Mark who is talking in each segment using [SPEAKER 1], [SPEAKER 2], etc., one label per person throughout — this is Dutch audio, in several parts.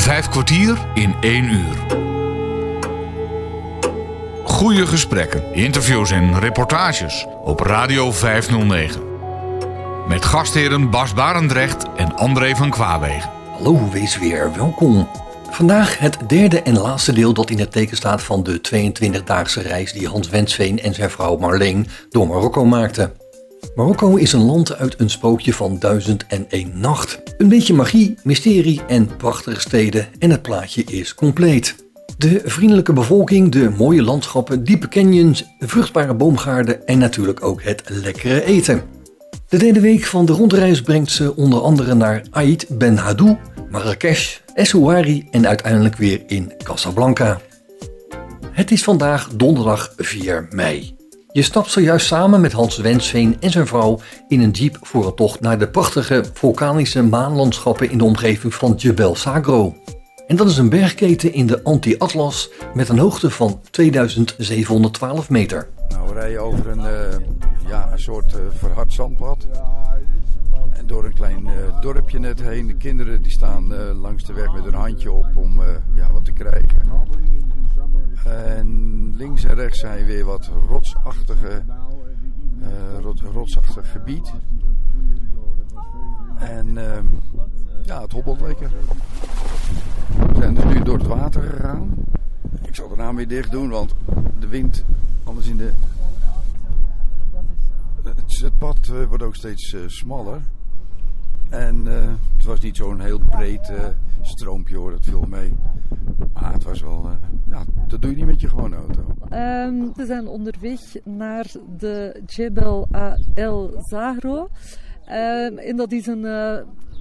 [SPEAKER 1] Vijf kwartier in één uur. Goede gesprekken, interviews en reportages op Radio 509. Met gastheren Bas Barendrecht en André van Kwaabegen.
[SPEAKER 2] Hallo, wees weer welkom. Vandaag het derde en laatste deel dat in het teken staat van de 22-daagse reis die Hans Wensveen en zijn vrouw Marleen door Marokko maakten. Marokko is een land uit een spookje van duizend en één nacht. Een beetje magie, mysterie en prachtige steden en het plaatje is compleet. De vriendelijke bevolking, de mooie landschappen, diepe canyons, vruchtbare boomgaarden en natuurlijk ook het lekkere eten. De derde week van de rondreis brengt ze onder andere naar Aït Ben Hadou, Marrakesh, Essaouari en uiteindelijk weer in Casablanca. Het is vandaag donderdag 4 mei. Je stapt zojuist samen met Hans Wensveen en zijn vrouw in een jeep voor een tocht naar de prachtige vulkanische maanlandschappen in de omgeving van Jebel Sagro. En dat is een bergketen in de Anti-Atlas met een hoogte van 2712 meter.
[SPEAKER 3] Nou, we rijden over een, uh, ja, een soort uh, verhard zandpad. En door een klein uh, dorpje net heen. De kinderen die staan langs de weg met hun handje op om ja, wat te krijgen. En links en rechts zijn weer wat rotsachtige, rot, rotsachtig gebied. En ja, het hobbelt lekker. We zijn dus nu door het water gegaan. Ik zal de naam weer dicht doen, want de wind, anders in de... Het, pad uh, wordt ook steeds uh, smaller. En uh, het was niet zo'n heel breed stroompje hoor, dat viel mee. Maar het was wel, dat doe je niet met je gewone auto.
[SPEAKER 4] Um, we zijn onderweg naar de Jebel El Zahro. Um, dat is een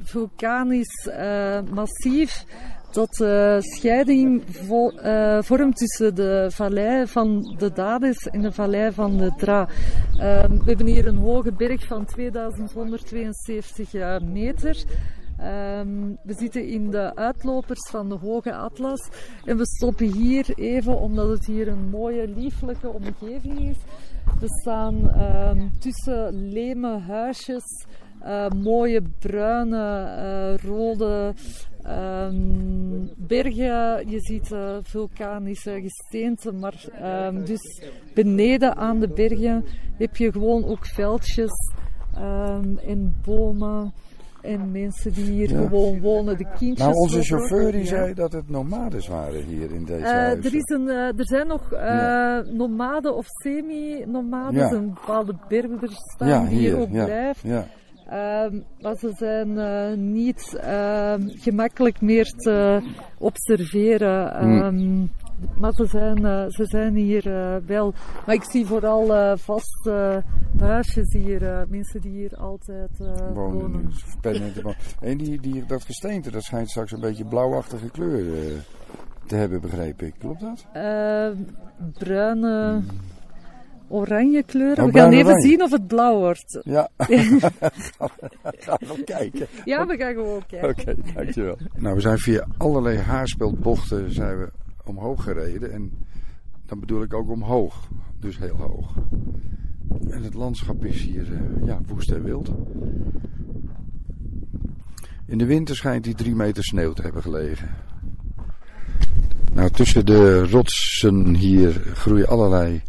[SPEAKER 4] vulkanisch uh, massief dat de uh, scheiding vo, vormt tussen de vallei van de Dades en de vallei van de Dra. we hebben hier een hoge berg van 2172 meter. Um, we zitten in de uitlopers van de Hoge Atlas en we stoppen hier even omdat het hier een mooie, lieflijke omgeving is. We staan um, tussen leme huisjes uh, mooie bruine, uh, rode um, bergen. Je ziet uh, vulkanische gesteente, maar dus beneden aan de bergen heb je gewoon ook veldjes en bomen. En mensen die hier ja. gewoon wonen, de kindjes.
[SPEAKER 3] Nou, onze chauffeur die ja. zei dat het nomades waren hier in deze uh.
[SPEAKER 4] Er, is een, uh, er zijn nog uh, ja. nomaden of semi-nomades, een bepaalde berber staan die hier, ook blijven. Um, maar ze zijn niet uh, gemakkelijk meer te observeren. Um, Maar ze zijn, uh, ze zijn hier wel. Maar ik zie vooral vaste huisjes hier, mensen die hier altijd wonen. wonen.
[SPEAKER 3] en die, die, dat gesteente, dat schijnt straks een beetje blauwachtige kleur te hebben, begreep ik. Klopt dat?
[SPEAKER 4] Bruine. Hmm oranje kleur. Oh, we gaan even oranje. zien of het blauw wordt.
[SPEAKER 3] Ja, gaan we kijken.
[SPEAKER 4] Ja, we gaan gewoon kijken.
[SPEAKER 3] Oké, okay, dankjewel. nou, we zijn via allerlei haarspeldbochten zijn we omhoog gereden. En dan bedoel ik ook omhoog. Dus heel hoog. En het landschap is hier uh, ja, woest en wild. In de winter schijnt die drie meter sneeuw te hebben gelegen. Nou, tussen de rotsen hier groeien allerlei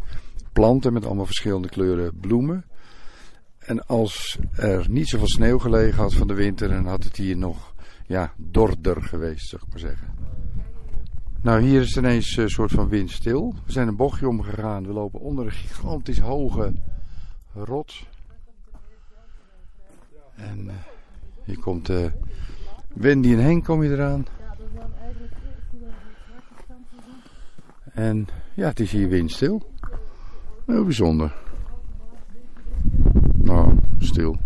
[SPEAKER 3] planten met allemaal verschillende kleuren bloemen. En als er niet zoveel sneeuw gelegen had van de winter, dan had het hier nog ja, dorder geweest, zeg ik maar zeggen. Nou, hier is ineens een soort van windstil. We zijn een bochtje omgegaan. We lopen onder een gigantisch hoge rots. En uh, hier komt uh, Wendy en Henk kom je eraan. En ja, het is hier windstil. Heel bijzonder. Nou, stil.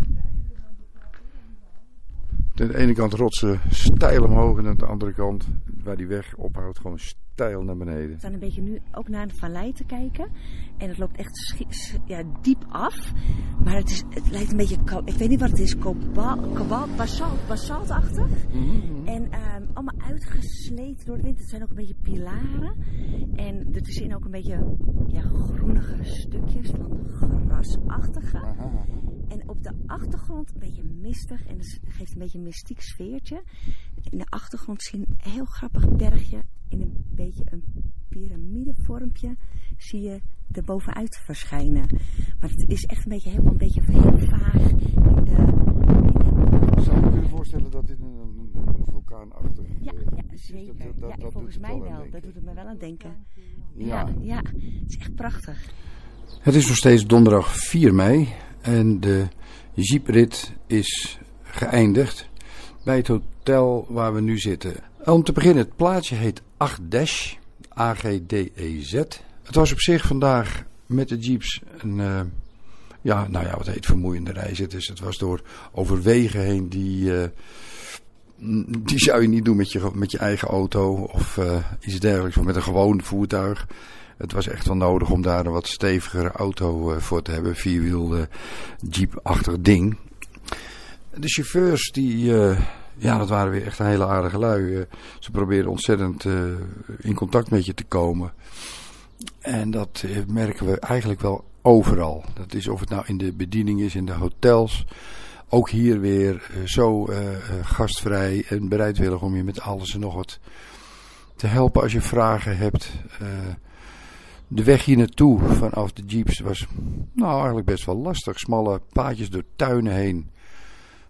[SPEAKER 3] Aan de ene kant rotsen steil omhoog en aan de andere kant, waar die weg ophoudt, gewoon stijl naar beneden. We
[SPEAKER 5] staan een beetje nu ook naar de vallei te kijken. En het loopt echt ja, diep af. Maar het, is, het lijkt een beetje, ik weet niet wat het is, kobalt, basalt, basaltachtig. Mm -hmm. En um, allemaal uitgesleten door de wind. Het zijn ook een beetje pilaren. En ertussenin ook een beetje ja, groenige stukjes van grasachtige. En op de achtergrond een beetje mistig en het geeft een beetje een mystiek sfeertje. In de achtergrond zie je een heel grappig bergje in een beetje een piramidevormpje. Zie je er bovenuit verschijnen. Maar het is echt een beetje helemaal een beetje heel vaag in de...
[SPEAKER 3] Ik zou me kunnen voorstellen dat dit een, een, een vulkaanachtig
[SPEAKER 5] Ja, ja zeker.
[SPEAKER 3] Dat- dat- dat-
[SPEAKER 5] ja,
[SPEAKER 3] dat
[SPEAKER 5] volgens mij
[SPEAKER 3] wel.
[SPEAKER 5] Dat doet het me wel aan denken.
[SPEAKER 3] Ja.
[SPEAKER 5] Ja, ja. Het is echt prachtig.
[SPEAKER 3] Het is nog steeds donderdag 4 mei en de jeeprit is geëindigd bij het hotel waar we nu zitten. Om te beginnen, het plaatsje heet Agdesh, A-G-D-E-Z. Het was op zich vandaag met de jeeps een, eh, ja, nou ja, wat heet vermoeiende reis. Het, is, het was door overwegen heen die, eh, die zou je niet doen met je, met je eigen auto of eh, iets dergelijks, of met een gewoon voertuig. Het was echt wel nodig om daar een wat stevigere auto eh, voor te hebben. Vierwiel jeep-achtig ding. De chauffeurs, die, eh, ja, dat waren weer echt een hele aardige lui. Eh, ze probeerden ontzettend in contact met je te komen. En dat merken we eigenlijk wel overal. Dat is of het nou in de bediening is, in de hotels. Ook hier weer zo gastvrij en bereidwillig om je met alles en nog wat te helpen als je vragen hebt. De weg hier naartoe vanaf de jeeps was nou eigenlijk best wel lastig. Smalle paadjes door tuinen heen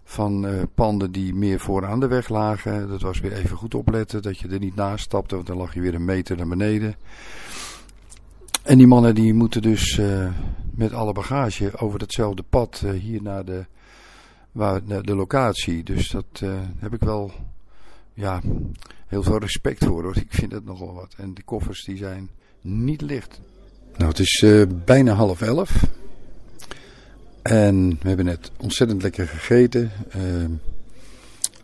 [SPEAKER 3] van eh, panden die meer vooraan de weg lagen. Dat was weer even goed opletten dat je er niet naast stapte, want dan lag je weer een meter naar beneden. En die mannen die moeten dus eh, met alle bagage over hetzelfde pad eh, hier naar de, waar, de locatie. Dus dat heb ik wel ja, heel veel respect voor hoor. Ik vind het nogal wat. En de koffers die zijn niet licht. Nou, het is eh, bijna half elf. En we hebben net ontzettend lekker gegeten. Ehm,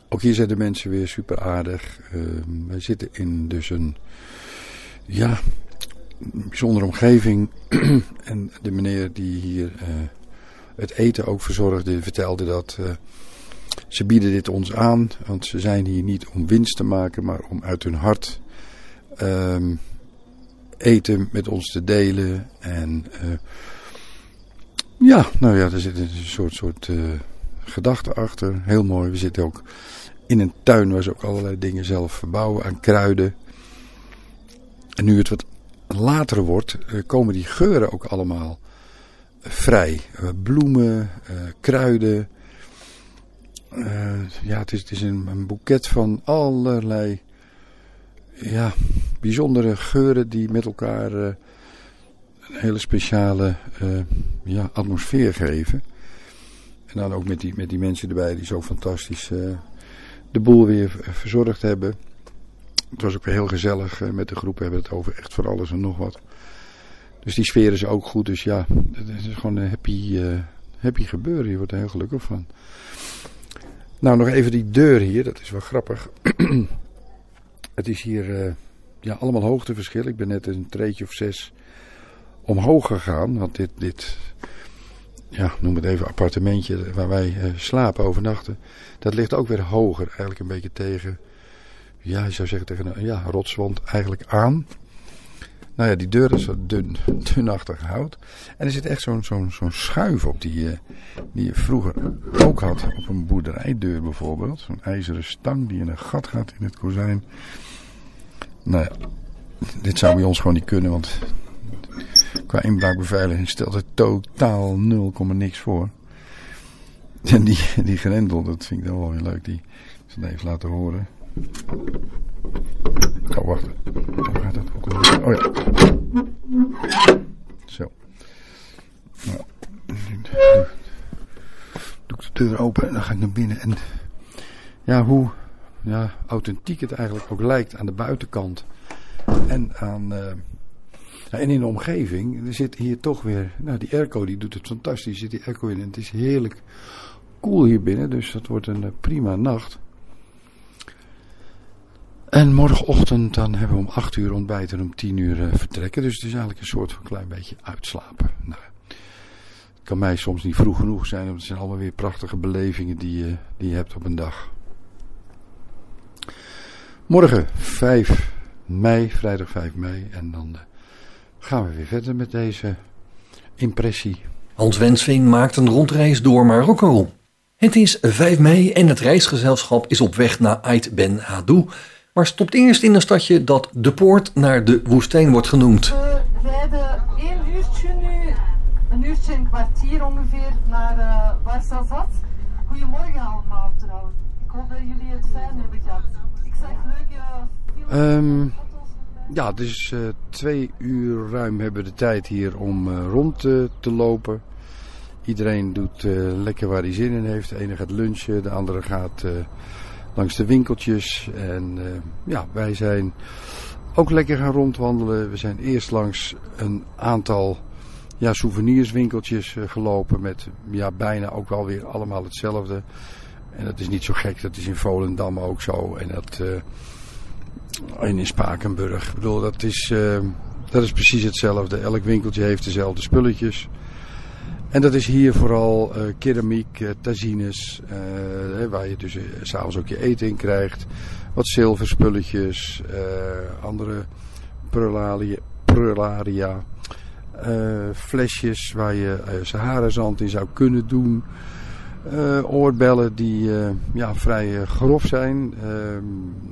[SPEAKER 3] ook hier zijn de mensen weer super aardig. Ehm, wij zitten in dus een ja, bijzondere omgeving. en de meneer die hier eh, het eten ook verzorgde, vertelde dat eh, ze bieden dit ons aan. Want ze zijn hier niet om winst te maken, maar om uit hun hart ehm, eten met ons te delen. En eh, ja, nou ja, er zit een soort, soort eh, gedachte achter. Heel mooi. We zitten ook in een tuin waar ze ook allerlei dingen zelf verbouwen aan kruiden. En nu het wat later wordt, eh, komen die geuren ook allemaal vrij. Bloemen, kruiden. Ja, het is, het is een boeket van allerlei ja, bijzondere geuren die met elkaar eh, een hele speciale eh, ja, atmosfeer geven. En dan ook met die, met die mensen erbij die zo fantastisch eh, de boel weer verzorgd hebben. Het was ook weer heel gezellig met de groep. We hebben het over echt voor alles en nog wat. Dus die sfeer is ook goed. Dus ja, het is gewoon een happy, happy gebeuren. Je wordt er heel gelukkig van. Nou, nog even die deur hier. Dat is wel grappig. het is hier eh, ja, allemaal hoogteverschil. Ik ben net een treetje of zes omhoog gegaan. Want dit, dit ja, noem het even appartementje waar wij eh, slapen, overnachten. Dat ligt ook weer hoger. Eigenlijk een beetje tegen, ja, je zou zeggen tegen een ja, rotswand eigenlijk aan. Nou ja, die deur is zo dun, dunachtig hout. En er zit echt zo'n zo'n zo'n schuif op die, eh, die je vroeger ook had. Op een boerderijdeur bijvoorbeeld. Zo'n ijzeren stang die in een gat gaat in het kozijn. Nou ja, dit zou bij ons gewoon niet kunnen, want qua inbraakbeveiliging stelt het totaal 0, niks voor. En die, die grendel, dat vind ik dan wel weer leuk. Die ik zal even laten horen. Oh, wacht. Hoe gaat dat? Oh ja. Zo. Nou, doe ik de deur open en dan ga ik naar binnen. En ja, hoe ja, authentiek het eigenlijk ook lijkt aan de buitenkant. En aan... eh, en in de omgeving, er zit hier toch weer, nou die airco die doet het fantastisch, zit die airco in en het is heerlijk koel hier binnen, dus dat wordt een eh, prima nacht. En morgenochtend dan hebben we om 8 uur ontbijten en om 10 uur eh, vertrekken, dus het is eigenlijk een soort van klein beetje uitslapen. Nou, het kan mij soms niet vroeg genoeg zijn, want het zijn allemaal weer prachtige belevingen die, je die je hebt op een dag. Morgen 5 mei, vrijdag 5 mei en dan... eh, gaan we weer verder met deze impressie
[SPEAKER 2] Hans Wensveen maakt een rondreis door Marokko. Het is 5 mei en het reisgezelschap is op weg naar Ait Ben Hadou, maar stopt eerst in een stadje dat de poort naar de woestijn wordt genoemd.
[SPEAKER 6] We rijden één uurtje nu, een uurtje en een kwartier ongeveer, naar uh, Warsazat. Goedemorgen allemaal trouwens. Ik hoop dat jullie het fijn hebben gehad.
[SPEAKER 3] Um, ja, dus uh, twee uur ruim hebben we de tijd hier om uh, rond uh, te lopen. Iedereen doet lekker waar hij zin in heeft. De ene gaat lunchen, de andere gaat langs de winkeltjes. En ja, wij zijn ook lekker gaan rondwandelen. We zijn eerst langs een aantal ja, souvenirswinkeltjes gelopen met ja, bijna ook wel weer allemaal hetzelfde. En dat is niet zo gek, dat is in Volendam ook zo. En dat... En in Spakenburg. Ik bedoel, dat is, uh, dat is precies hetzelfde. Elk winkeltje heeft dezelfde spulletjes. En dat is hier vooral uh, keramiek, uh, tazines, waar je dus s'avonds ook je eten in krijgt. Wat zilverspulletjes, andere prularia, prularia flesjes waar je Sahara-zand in zou kunnen doen. Uh, oorbellen die uh, ja, vrij uh, grof zijn.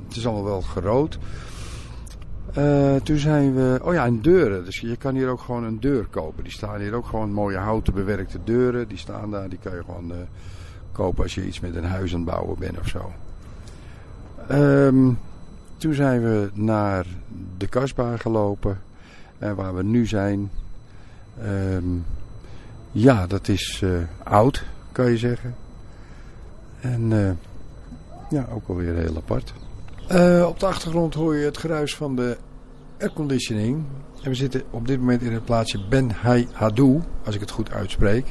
[SPEAKER 3] het is allemaal wel groot. toen zijn we... Oh ja, en deuren. Dus je kan hier ook gewoon een deur kopen. Die staan hier ook gewoon mooie houten bewerkte deuren. Die staan daar. Die kan je gewoon kopen als je iets met een huis aan het bouwen bent of zo. Um, toen zijn we naar de kasbaan gelopen. En waar we nu zijn... Um, ja, dat is oud kan je zeggen. En uh, ja, ook alweer heel apart. Uh, op de achtergrond hoor je het geruis van de airconditioning. En we zitten op dit moment in het plaatsje Ben Hai Hadou, als ik het goed uitspreek.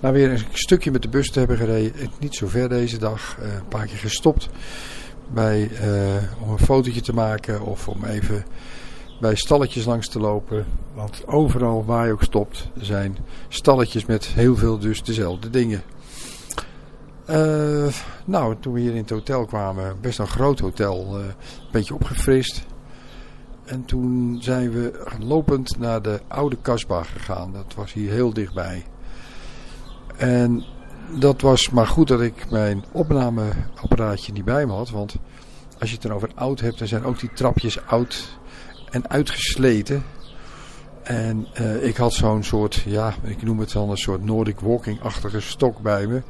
[SPEAKER 3] Na weer een stukje met de bus te hebben gereden, niet zo ver deze dag, uh, een paar keer gestopt bij, om een fotootje te maken of om even bij stalletjes langs te lopen. Want overal waar je ook stopt zijn stalletjes met heel veel dus dezelfde dingen. Uh, nou, toen we hier in het hotel kwamen, best een groot hotel, uh, een beetje opgefrist. En toen zijn we lopend naar de oude kasbah gegaan. Dat was hier heel dichtbij. En dat was maar goed dat ik mijn opnameapparaatje niet bij me had. Want als je het erover oud hebt, dan zijn ook die trapjes oud en uitgesleten. En uh, ik had zo'n soort, ja, ik noem het dan een soort Nordic Walking-achtige stok bij me.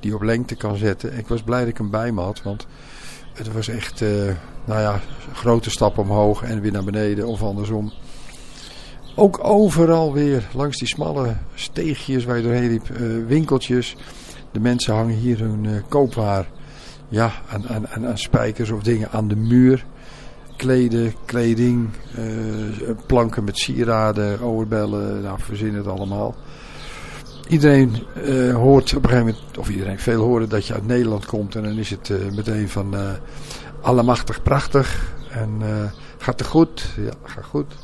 [SPEAKER 3] Die op lengte kan zetten. Ik was blij dat ik hem bij me had, want het was echt, uh, nou ja, grote stap omhoog en weer naar beneden of andersom. Ook overal weer langs die smalle steegjes waar je doorheen liep, uh, winkeltjes. De mensen hangen hier hun koopwaar ja, aan, aan, aan spijkers of dingen aan de muur kleden, kleding, uh, planken met sieraden, oorbellen, nou verzin het allemaal. Iedereen uh, hoort op een gegeven moment, of iedereen, veel horen dat je uit Nederland komt en dan is het uh, meteen van allemachtig prachtig en gaat het goed? Ja, gaat goed.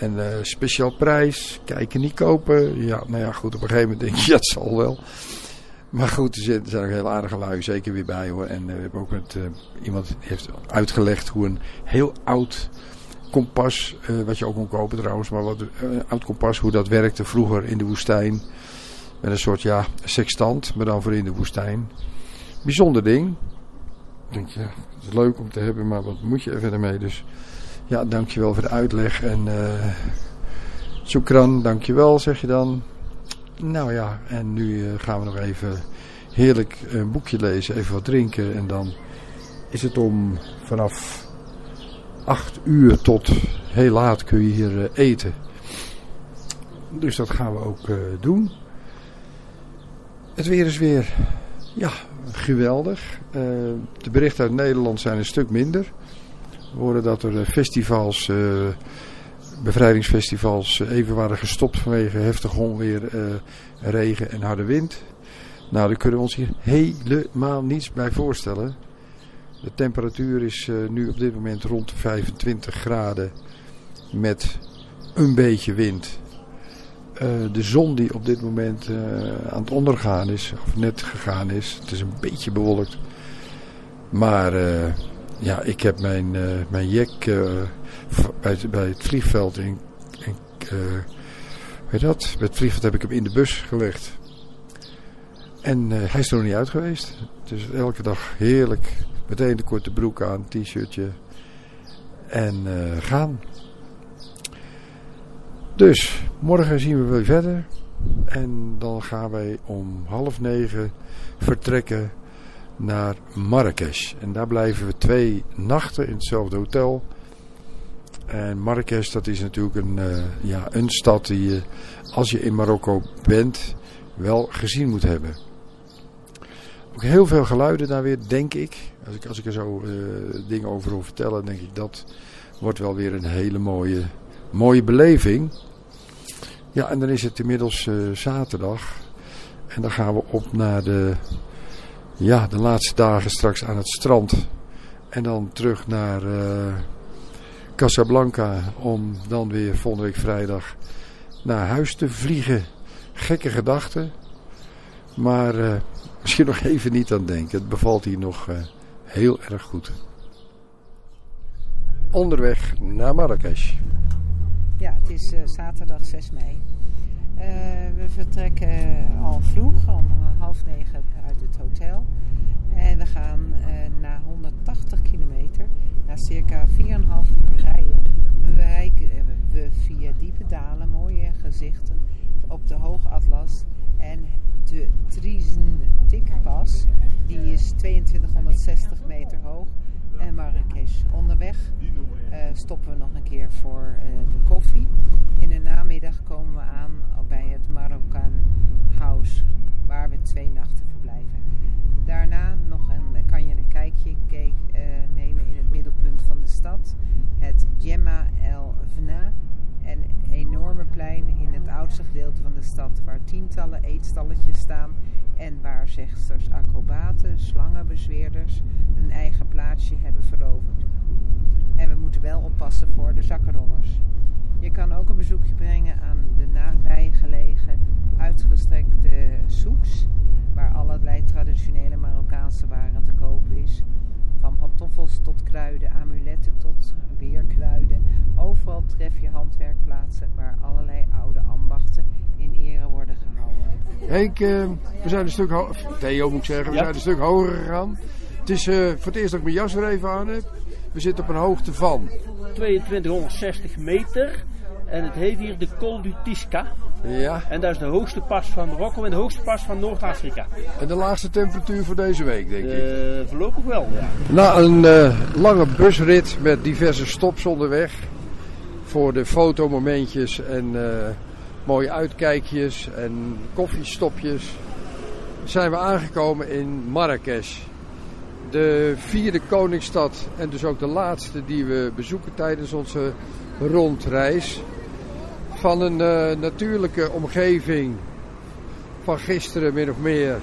[SPEAKER 3] En speciaal prijs, kijken niet kopen. Ja, nou ja, goed, op een gegeven moment denk je, het zal wel. Maar goed, er zijn ook heel aardige lui zeker weer bij hoor. En uh, we hebben ook met uh, iemand die heeft uitgelegd hoe een heel oud kompas, uh, wat je ook kon kopen trouwens, maar wat een oud kompas, hoe dat werkte vroeger in de woestijn. Met een soort ja, sextant, maar dan voor in de woestijn. Bijzonder ding. Ik denk, ja, het is leuk om te hebben, maar wat moet je er verder mee? Dus ja, dankjewel voor de uitleg. En uh, Soekran, dankjewel zeg je dan. Nou ja, en nu uh, gaan we nog even heerlijk een boekje lezen, even wat drinken. En dan is het om vanaf 8 uur tot heel laat kun je hier uh, eten. Dus dat gaan we ook uh, doen. Het weer is weer ja, geweldig. de berichten uit Nederland zijn een stuk minder. We horen dat er festivals bevrijdingsfestivals even waren gestopt vanwege heftig onweer, uh, regen en harde wind. Nou, daar kunnen we ons hier helemaal niets bij voorstellen. De temperatuur is uh, nu op dit moment rond 25 graden met een beetje wind. De zon die op dit moment aan het ondergaan is, of net gegaan is. Het is een beetje bewolkt. Maar ja, ik heb mijn, mijn jek bij het, bij het vliegveld in, in weet dat, met vliegveld heb ik hem in de bus gelegd. En eh, hij is er nog niet uit geweest. Dus elke dag heerlijk. Meteen de korte broek aan, t-shirtje. En eh, gaan. Dus, morgen zien we weer verder. En dan gaan wij om half negen vertrekken naar Marrakesh. En daar blijven we twee nachten in hetzelfde hotel. En Marrakesh, dat is natuurlijk een, uh, ja, een stad die je, als je in Marokko bent, wel gezien moet hebben. Ook heel veel geluiden daar weer, denk ik. Als ik, als ik er zo uh, dingen over wil vertellen, denk ik dat wordt wel weer een hele mooie, mooie beleving. Ja, en dan is het inmiddels uh, zaterdag. En dan gaan we op naar de, ja, de laatste dagen straks aan het strand. En dan terug naar Casablanca om dan weer volgende week vrijdag naar huis te vliegen. Gekke gedachten. Maar uh, misschien nog even niet aan denken. Het bevalt hier nog uh, heel erg goed. Onderweg naar Marrakesh.
[SPEAKER 7] Ja, het is uh, zaterdag 6 mei. we vertrekken al vroeg, om half negen uit het hotel. En we gaan na 180 kilometer, na circa 4,5 uur rijden, bereiken we via diepe dalen mooie gezichten op de Hoge Atlas en de Trizentikpas, die is 2260 meter hoog. En Marrakesh. Onderweg uh, stoppen we nog een keer voor de koffie. In de namiddag komen we aan bij het Marokkaan House, waar we twee nachten verblijven. Daarna nog een, kan je een kijkje uh, nemen in het middelpunt van de stad, het Gemma El Vna. Een enorme plein in het oudste gedeelte van de stad, waar tientallen eetstalletjes staan en waar zegsters, acrobaten, slangenbezweerders een eigen plaatsje hebben veroverd. En we moeten wel oppassen voor de zakkenrollers. Je kan ook een bezoekje brengen aan de nabijgelegen uitgestrekte soeks, waar allerlei traditionele Marokkaanse waren te koop is. Van pantoffels tot kruiden, amuletten tot weerkruiden. Overal tref je handwerkplaatsen waar allerlei oude ambachten in ere worden gehouden.
[SPEAKER 3] Henk, uh, we zijn een stuk hoger, Theo moet ik zeggen, we ja. zijn een stuk hoger gegaan. Het is uh, voor het eerst dat ik mijn jas er even aan heb. We zitten op een hoogte van
[SPEAKER 8] 2260 meter. En het heet hier de Col du Tisca.
[SPEAKER 3] Ja.
[SPEAKER 8] En dat is de hoogste pas van Marokko en de hoogste pas van Noord-Afrika.
[SPEAKER 3] En de laagste temperatuur voor deze week, denk ik?
[SPEAKER 8] Uh, voorlopig wel, ja.
[SPEAKER 3] Na een uh, lange busrit met diverse stops onderweg. Voor de fotomomentjes en uh, mooie uitkijkjes en koffiestopjes. Zijn we aangekomen in Marrakesh. De vierde koningsstad en dus ook de laatste die we bezoeken tijdens onze rondreis van een uh, natuurlijke omgeving van gisteren min of meer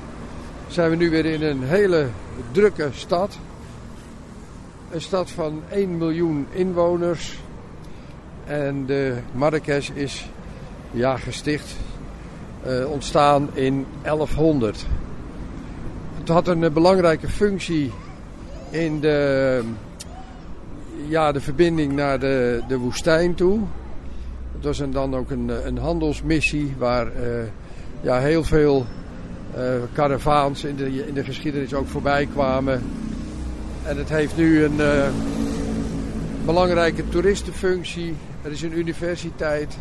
[SPEAKER 3] zijn we nu weer in een hele drukke stad. Een stad van 1 miljoen inwoners. En de Marrakesh is ja, gesticht, uh, ontstaan in 1100. Het had een uh, belangrijke functie in de, ja, de verbinding naar de, de woestijn toe. Was een, dan ook een, een handelsmissie waar uh, ja, heel veel karavaans in de, in de geschiedenis ook voorbij kwamen. En het heeft nu een belangrijke toeristenfunctie. Er is een universiteit.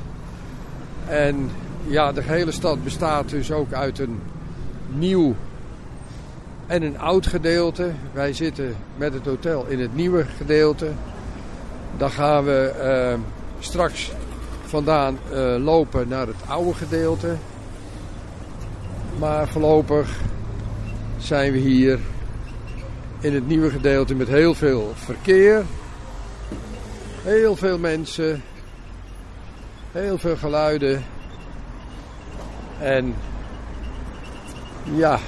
[SPEAKER 3] En ja, de hele stad bestaat dus ook uit een nieuw en een oud gedeelte. Wij zitten met het hotel in het nieuwe gedeelte. Dan gaan we straks vandaan uh, lopen naar het oude gedeelte. Maar voorlopig zijn we hier in het nieuwe gedeelte met heel veel verkeer. Heel veel mensen. Heel veel geluiden. En ja,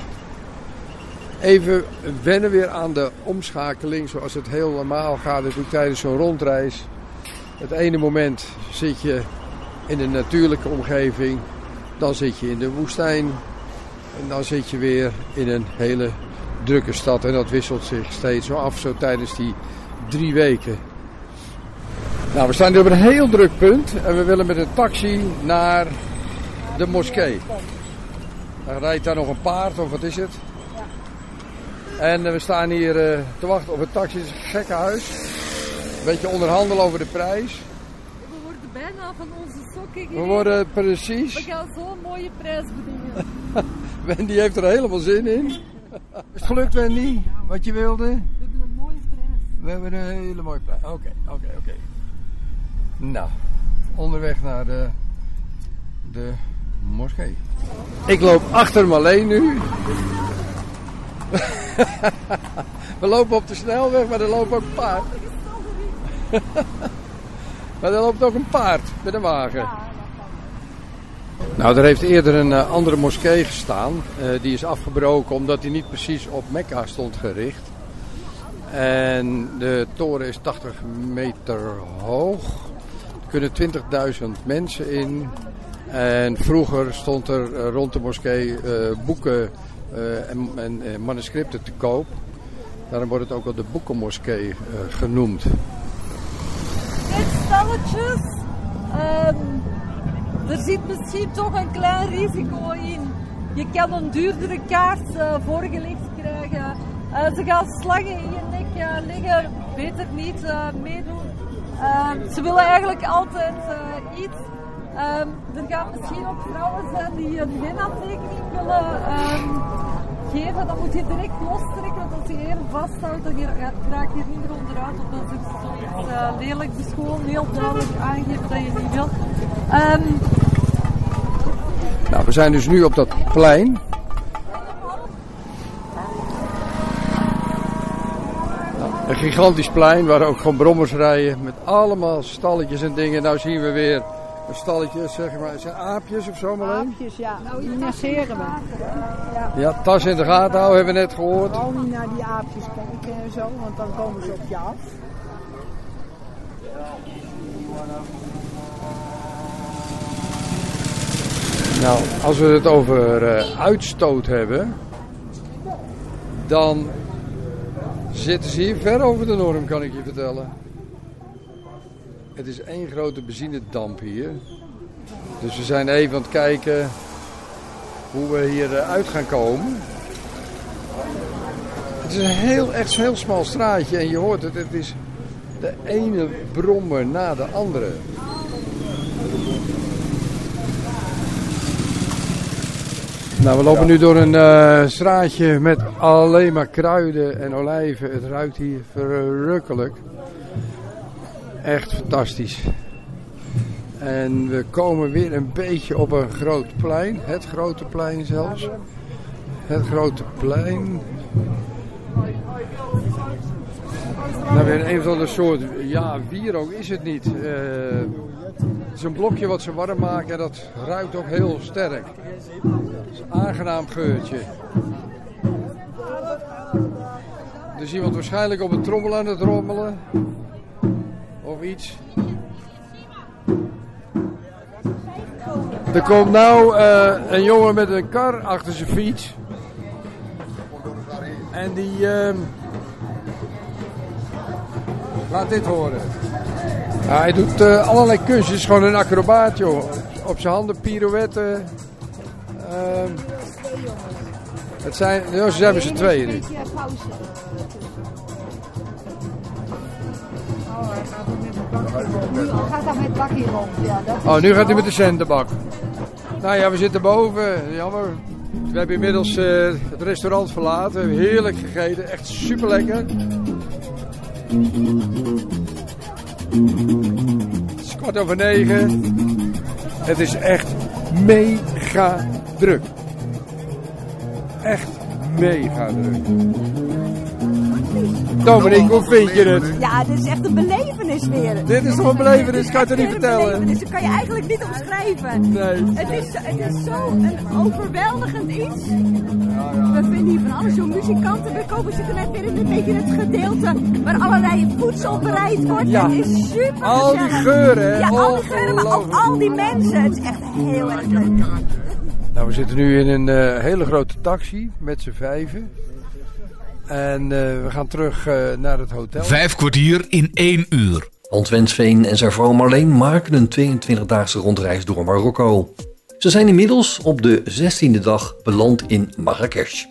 [SPEAKER 3] even wennen weer aan de omschakeling zoals het heel normaal gaat natuurlijk tijdens zo'n rondreis. Het ene moment zit je in een natuurlijke omgeving, dan zit je in de woestijn en dan zit je weer in een hele drukke stad. En dat wisselt zich steeds zo af, zo tijdens die drie weken. Nou, we staan nu op een heel druk punt en we willen met een taxi naar de moskee. Dan rijdt daar nog een paard of wat is het? En we staan hier eh, te wachten op een taxi. Het is een gekke huis. Een beetje onderhandelen over de prijs.
[SPEAKER 4] We worden bijna van onze sokken
[SPEAKER 3] We worden
[SPEAKER 4] We
[SPEAKER 3] precies.
[SPEAKER 4] gaan zo'n mooie prijs bedingen.
[SPEAKER 3] Wendy heeft er helemaal zin in. Is het gelukt Wendy? Wat je wilde?
[SPEAKER 4] We hebben een mooie prijs.
[SPEAKER 3] We hebben een hele mooie prijs. Oké, oké, oké. Nou, onderweg naar de, de moskee. Ik loop achter Marleen nu. We lopen op de snelweg, maar er loopt ook een paard. maar er loopt ook een paard met een wagen. Nou, er heeft eerder een eh, andere moskee gestaan. Eh, die is afgebroken omdat die niet precies op Mekka stond gericht. En de toren is 80 meter hoog. Er kunnen 20.000 mensen in. En vroeger stond er eh, rond de moskee boeken en, en manuscripten te koop. Daarom wordt het ook wel de boekenmoskee genoemd.
[SPEAKER 4] Kijk, stelletjes. Ehm, er zit misschien toch een klein risico in. Je kan een duurdere kaart eh, voorgelegd krijgen. Eh, ze gaan slangen in je nek eh, leggen. Beter niet eh, meedoen. Ehm, ze willen eigenlijk altijd iets. Ehm, er gaan misschien ook vrouwen zijn die een henna-tekening willen geven. Dan moet je direct lostrekken, want als je even vasthoudt, dan ra- raak je er niet onderuit. Want dan is het zoiets lelijk. Gewoon heel duidelijk aangeven dat je niet wilt. Ehm,
[SPEAKER 3] Nou, we zijn dus nu op dat plein. Een gigantisch plein waar ook gewoon brommers rijden met allemaal stalletjes en dingen. Nou zien we weer een stalletje, zeg maar, zijn aapjes of zo maar.
[SPEAKER 7] Aapjes, ja. Die negeren we. Ja.
[SPEAKER 3] Ja, tas in de gaten houden, hebben we net gehoord.
[SPEAKER 7] Vooral niet naar die aapjes kijken en zo, want dan komen ze op je af.
[SPEAKER 3] Nou, als we het over eh, uitstoot hebben, dan zitten ze hier ver over de norm, kan ik je vertellen. Het is één grote benzinedamp hier. Dus we zijn even aan het kijken hoe we hier eh, uit gaan komen. Het is een heel, echt een heel smal straatje en je hoort het, het is de ene brommer na de andere. Nou, we lopen nu door een eh, straatje met alleen maar kruiden en olijven. Het ruikt hier verrukkelijk. Echt fantastisch. En we komen weer een beetje op een groot plein. Het grote plein zelfs. Het grote plein. Nou, weer een of ander soort, ja, wierook is het niet. Eh, het is een blokje wat ze warm maken en dat ruikt ook heel sterk. Is een aangenaam geurtje. Er is iemand waarschijnlijk op een trommel aan het rommelen. Er komt nou eh, een jongen met een kar achter zijn fiets. En die ehm, laat dit horen. Hij doet eh, allerlei kunstjes, gewoon een acrobaat joh. Op zijn handen pirouetten. Ehm, het zijn, ze zijn met z'n tweeën nu.
[SPEAKER 9] Nu gaat met rond.
[SPEAKER 3] Oh, nu gaat hij met de zendenbak. Nou ja, we zitten boven. Jammer. We hebben inmiddels eh, het restaurant verlaten. Heerlijk gegeten. Echt super lekker. Het is kwart over negen. Het is echt mega druk. Echt mega druk. Dominique, hoe vind je het?
[SPEAKER 5] Ja, dit is echt een belevenis weer.
[SPEAKER 3] Dit is toch een belevenis, kan je het niet vertellen?
[SPEAKER 5] Dus dat kan je eigenlijk niet omschrijven.
[SPEAKER 3] Nee.
[SPEAKER 5] Het is, het is zo een overweldigend iets. We vinden hier van alles, zo'n muzikanten. We komen zitten net weer in een beetje het gedeelte waar allerlei voedsel bereid wordt.
[SPEAKER 3] Ja.
[SPEAKER 5] Het is super
[SPEAKER 3] Al die geuren, hè?
[SPEAKER 5] Ja, al die geuren, maar ook al die mensen. Het is echt heel erg leuk.
[SPEAKER 3] Nou, we zitten nu in een eh, hele grote taxi met z'n vijven. En eh, we gaan terug eh, naar het hotel.
[SPEAKER 1] Vijf kwartier in één uur.
[SPEAKER 2] Hans Wensveen en zijn vrouw Marleen maken een 22-daagse rondreis door Marokko. Ze zijn inmiddels op de 16e dag beland in Marrakesh.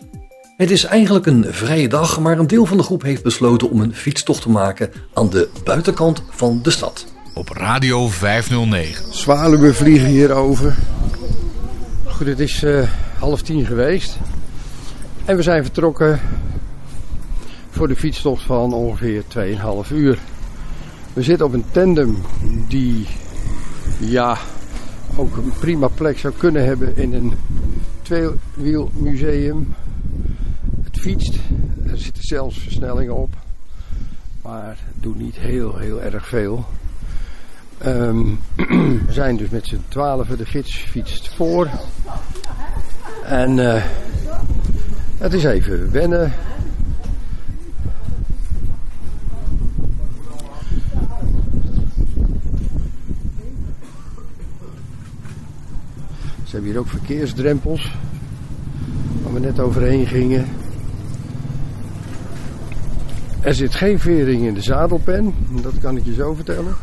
[SPEAKER 2] Het is eigenlijk een vrije dag, maar een deel van de groep heeft besloten om een fietstocht te maken aan de buitenkant van de stad.
[SPEAKER 1] Op Radio 509.
[SPEAKER 3] Zwaluwen vliegen hier over. Goed, het is uh, half tien geweest. En we zijn vertrokken voor de fietstocht van ongeveer 2,5 uur. We zitten op een tandem die ja, ook een prima plek zou kunnen hebben in een tweewielmuseum. Het fietst, er zitten zelfs versnellingen op, maar doet niet heel, heel erg veel. Um, we zijn dus met z'n twaalfen, de gids fietst voor. En uh, het is even wennen. Ze hebben hier ook verkeersdrempels. Waar we net overheen gingen. Er zit geen vering in de zadelpen. Dat kan ik je zo vertellen.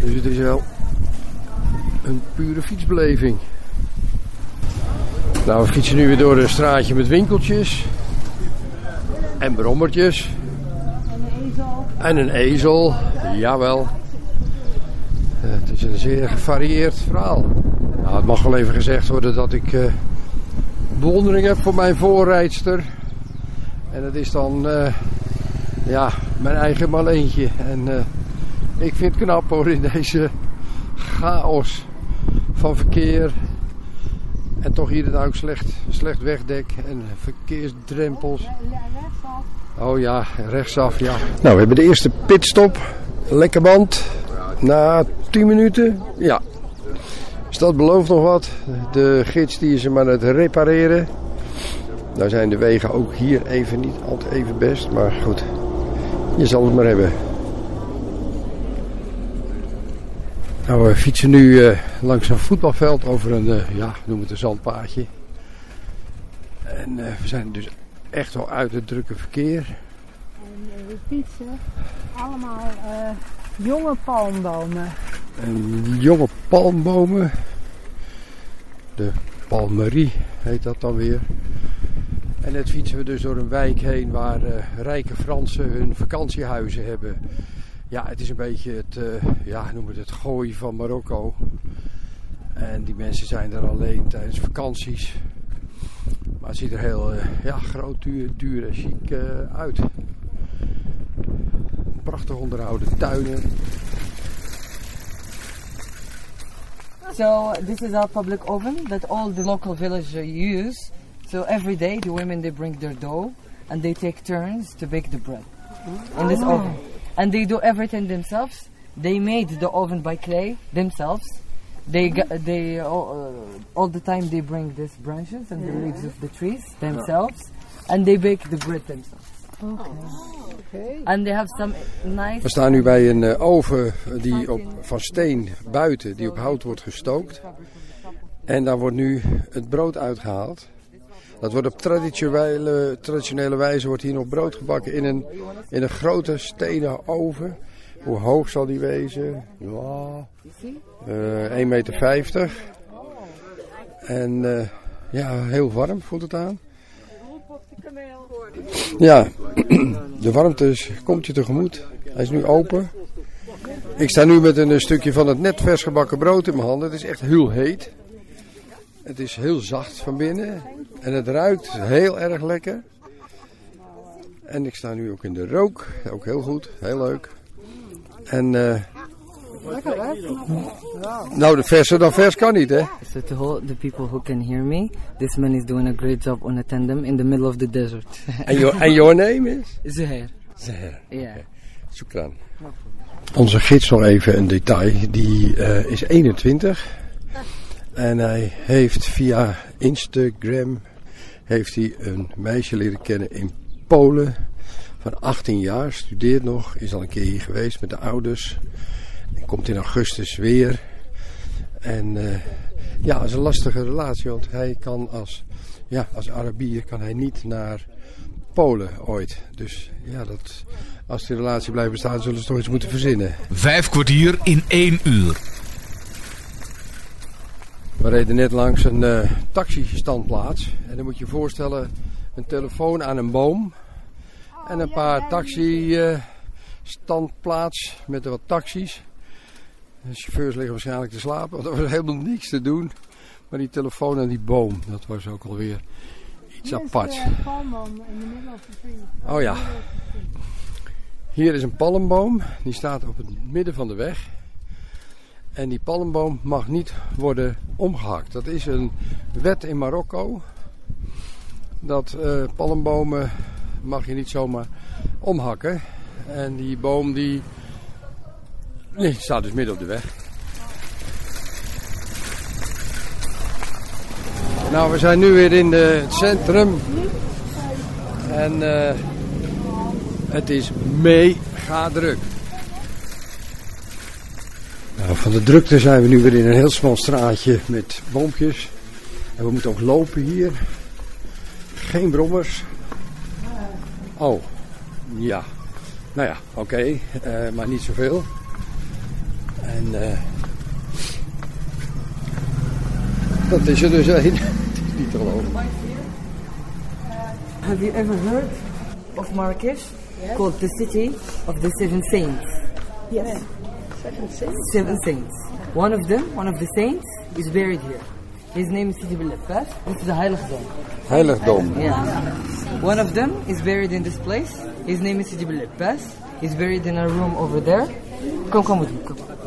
[SPEAKER 3] Dus het is wel een pure fietsbeleving. Nou, we fietsen nu weer door een straatje met winkeltjes. En brommertjes. En een ezel. En een ezel, jawel. Is een zeer gevarieerd verhaal. Nou, het mag wel even gezegd worden dat ik uh, bewondering heb voor mijn voorrijdster. En dat is dan, uh, ja, mijn eigen Marleentje. En uh, ik vind het knap hoor in deze chaos van verkeer. En toch hier dan ook slecht, slecht wegdek en verkeersdrempels. Oh ja, rechtsaf, ja. Nou, we hebben de eerste pitstop. Lekker band. Na 10 minuten, ja. Dus dat belooft nog wat. De gids die is hem aan het repareren. Nou zijn de wegen ook hier even niet altijd even best. Maar goed, je zal het maar hebben. Nou, we fietsen nu uh, langs een voetbalveld over een, uh, ja, noem het een zandpaadje. En uh, we zijn dus echt wel uit het drukke verkeer.
[SPEAKER 10] En we fietsen allemaal jonge palmbomen.
[SPEAKER 3] En jonge palmbomen. De Palmerie heet dat dan weer. En net fietsen we dus door een wijk heen waar rijke Fransen hun vakantiehuizen hebben. Ja, het is een beetje het, uh, ja, noem het het gooi van Marokko. En die mensen zijn er alleen tijdens vakanties. Maar het ziet er heel uh, ja, groot, duur, duur en chic uit. Prachtig onderhouden tuinen.
[SPEAKER 11] So this is our public oven that all the local villagers use. So every day the women they bring their dough and they take turns to bake the bread in this
[SPEAKER 10] Oh.
[SPEAKER 11] oven. And they do everything themselves. They made the oven by clay themselves. They g- they all, uh, all the time they bring these branches and the leaves of the trees themselves, and they bake the bread themselves.
[SPEAKER 10] Okay.
[SPEAKER 11] And they have some nice.
[SPEAKER 3] We staan nu bij een eh, oven die op, van steen buiten, die op hout wordt gestookt. En daar wordt nu het brood uitgehaald. Dat wordt op traditionele, traditionele wijze wordt hier nog brood gebakken in een, in een grote stenen oven. Hoe hoog zal die wezen? Ja, eh 1,50 meter. En eh, ja, heel warm voelt het aan. Ja, de warmte is- komt je tegemoet. Hij is nu open. Ik sta nu met een stukje van het net vers gebakken brood in mijn handen. Het is echt heel heet. Het is heel zacht van binnen. En het ruikt heel erg lekker. En ik sta nu ook in de rook. Ook heel goed. Heel leuk. En eh,
[SPEAKER 10] Lekker hè?
[SPEAKER 3] nou, de verser dan vers kan niet hè.
[SPEAKER 11] So to all the people who can hear me, this man is doing a great job on a tandem in the middle of the desert.
[SPEAKER 3] En your, and your name is?
[SPEAKER 11] Zuhair.
[SPEAKER 3] Zeher.
[SPEAKER 11] Yeah.
[SPEAKER 3] Shukran. Onze gids nog even een detail. Die eh, is 21. En hij heeft via Instagram heeft hij een meisje leren kennen in Polen. Van 18 jaar, studeert nog, is al een keer hier geweest met de ouders. Komt in augustus weer. En eh, ja, het is een lastige relatie, want hij kan als, ja, als Arabier kan hij niet naar Polen ooit. Dus ja, dat, als die relatie blijft bestaan, zullen ze toch iets moeten verzinnen.
[SPEAKER 1] Vijf kwartier in één uur.
[SPEAKER 3] We reden net langs een uh, taxistandplaats. En dan moet je je voorstellen, een telefoon aan een boom. En een paar taxi-standplaats uh, met wat taxis. De chauffeurs liggen waarschijnlijk te slapen, want er was helemaal niks te doen. Maar die telefoon en die boom, dat was ook alweer iets aparts. Oh ja. Hier is een palmboom, die staat op het midden van de weg. En die palmboom mag niet worden omgehakt. Dat is een wet in Marokko. Dat uh, palmbomen mag je niet zomaar omhakken. En die boom die, die staat dus midden op de weg. Nou, we zijn nu weer in de, het centrum. En uh, het is mega druk. Nou, van de drukte zijn we nu weer in een heel smal straatje met boompjes. En we moeten ook lopen hier. Geen brommers. Oh, ja. Nou ja, oké. Uh, maar niet zoveel. En uh, dat is er dus een. Het is niet te geloven.
[SPEAKER 11] Have you ever heard of Marrakesh? Yes. Called the city of the seven saints.
[SPEAKER 10] Yes. Seven saints?
[SPEAKER 11] Seven saints. One of them, one of the saints, is buried here. His name is Sidi Bellepas. This is a Heiligdom.
[SPEAKER 3] Heiligdom.
[SPEAKER 11] Yeah. One of them is buried in this place. His name is Sidi Bellepas. He's buried in a room over there. Come, come with me. Come.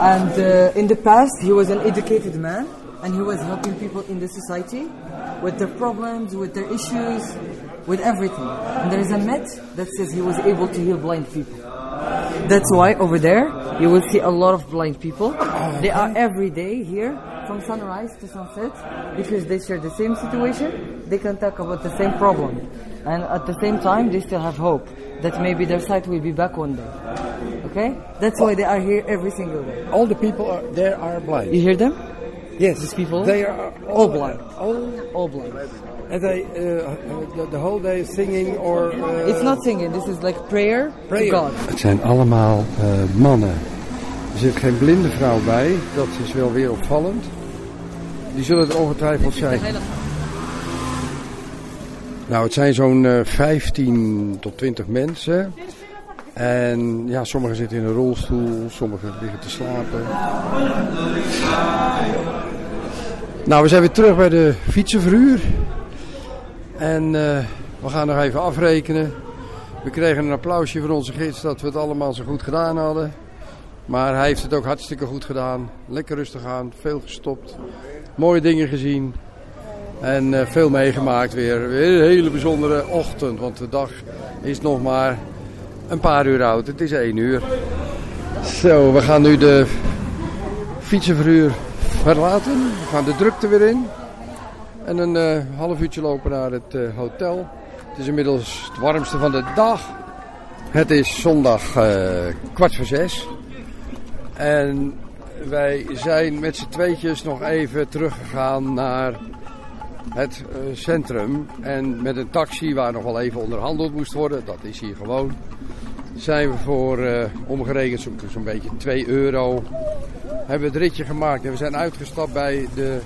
[SPEAKER 11] And uh, in the past, he was an educated man, and he was helping people in the society with their problems, with their issues, with everything. And there is a myth that says he was able to heal blind people. That's why over there you will see a lot of blind people. They are every day here from sunrise to sunset because they share the same situation. They can talk about the same problem, and at the same time they still have hope that maybe their sight will be back one day. Okay, that's why they are here every single day.
[SPEAKER 3] All the people are, there are blind.
[SPEAKER 11] You hear them?
[SPEAKER 3] Yes,
[SPEAKER 11] these people.
[SPEAKER 3] They are
[SPEAKER 11] all, all blind.
[SPEAKER 3] All,
[SPEAKER 11] all blind.
[SPEAKER 3] And they uh, the, the, whole day singing or. Uh,
[SPEAKER 11] it's not singing. This is like prayer, prayer. to God.
[SPEAKER 3] Het zijn allemaal uh, mannen. Er zit geen blinde vrouw bij. Dat is wel weer opvallend. Die zullen er ongetwijfeld zijn. Nou, het zijn zo'n uh, 15 tot 20 mensen. En ja, sommigen zitten in een rolstoel, sommigen liggen te slapen. Nou, we zijn weer terug bij de fietsenverhuur. En uh, we gaan nog even afrekenen. We kregen een applausje van onze gids dat we het allemaal zo goed gedaan hadden. Maar hij heeft het ook hartstikke goed gedaan. Lekker rustig aan, veel gestopt. Mooie dingen gezien. En uh, veel meegemaakt weer. Weer een hele bijzondere ochtend, want de dag is nog maar een paar uur oud. Het is één uur. Zo, we gaan nu de fietsenverhuur verlaten. We gaan de drukte weer in. En een uh, half uurtje lopen naar het uh, hotel. Het is inmiddels het warmste van de dag. Het is zondag kwart voor zes. En wij zijn met z'n tweetjes nog even teruggegaan naar het centrum. En met een taxi waar nog wel even onderhandeld moest worden. Dat is hier gewoon zijn we voor uh, omgerekend zo'n zo beetje 2 euro. Hebben we het ritje gemaakt en we zijn uitgestapt bij de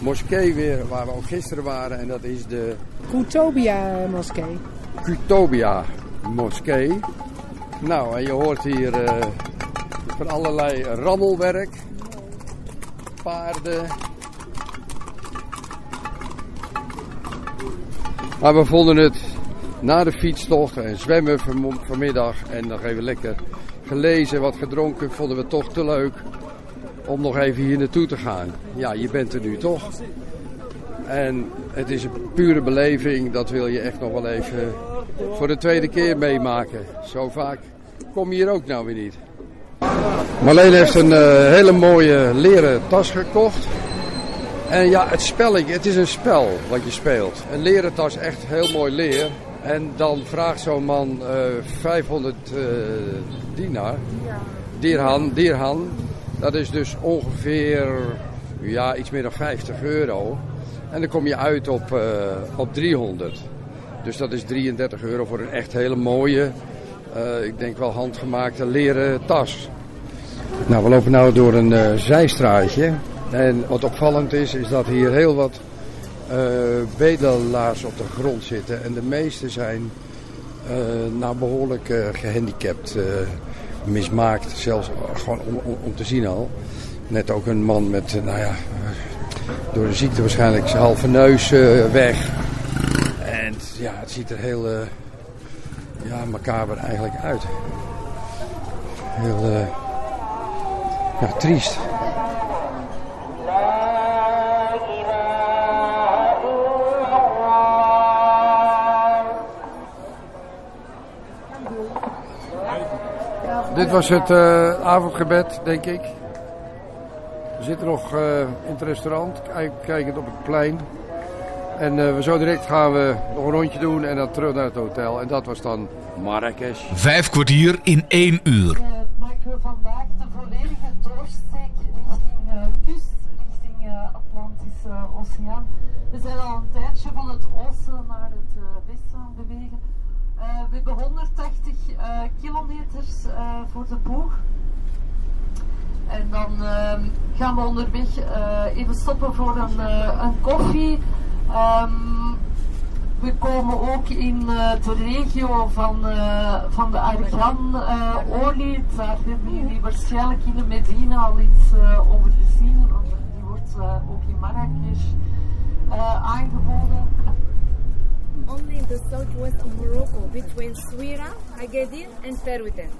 [SPEAKER 3] moskee weer waar we ook gisteren waren. En dat is de...
[SPEAKER 10] Kutobia moskee.
[SPEAKER 3] Kutobia moskee. Nou, en je hoort hier uh, van allerlei rammelwerk. Paarden. Maar we vonden het na de fietstocht en zwemmen vanmiddag en nog even lekker gelezen, wat gedronken, vonden we toch te leuk om nog even hier naartoe te gaan. Ja, je bent er nu toch. En het is een pure beleving, dat wil je echt nog wel even voor de tweede keer meemaken. Zo vaak kom je hier ook nou weer niet. Marleen heeft een uh, hele mooie leren tas gekocht. En ja, het spelletje, het is een spel wat je speelt. Een leren tas, echt heel mooi leer. En dan vraagt zo'n man uh, 500 uh, dinar, dirham, dirham. Dat is dus ongeveer ja, iets meer dan 50 euro. En dan kom je uit op, op 300. Dus dat is 33 euro voor een echt hele mooie, uh, ik denk wel handgemaakte leren tas. Nou, we lopen nu door een uh, zijstraatje. En wat opvallend is, is dat hier heel wat bedelaars op de grond zitten. En de meeste zijn nou behoorlijk gehandicapt, mismaakt, zelfs gewoon om, om, om te zien al. Net ook een man met, nou ja, door de ziekte waarschijnlijk zijn halve neus weg. En ja, het ziet er heel ja, macaber eigenlijk uit. Heel uh, ja, triest. Dit was het avondgebed, denk ik. We zitten nog uh, in het restaurant, kijkend op het plein. En uh, we zo direct gaan we nog een rondje doen en dan terug naar het hotel. En dat was dan Marrakesh.
[SPEAKER 1] Vijf kwartier in één uur.
[SPEAKER 6] Uh, maken we vandaag de volledige doorsteek richting uh, kust, richting Atlantische Oceaan. We zijn al een tijdje van het oosten naar het westen aan het bewegen. we hebben 180 kilometers voor de boeg. En dan uh, gaan we onderweg uh, even stoppen voor een, uh, een koffie. Um, we komen ook in uh, de regio van, van de argan-olie. Daar hebben jullie waarschijnlijk in de Medina al iets over gezien. Want die wordt ook in Marrakesh aangeboden.
[SPEAKER 12] Only in the southwest of Morocco between Souira, Agadir and Peruten.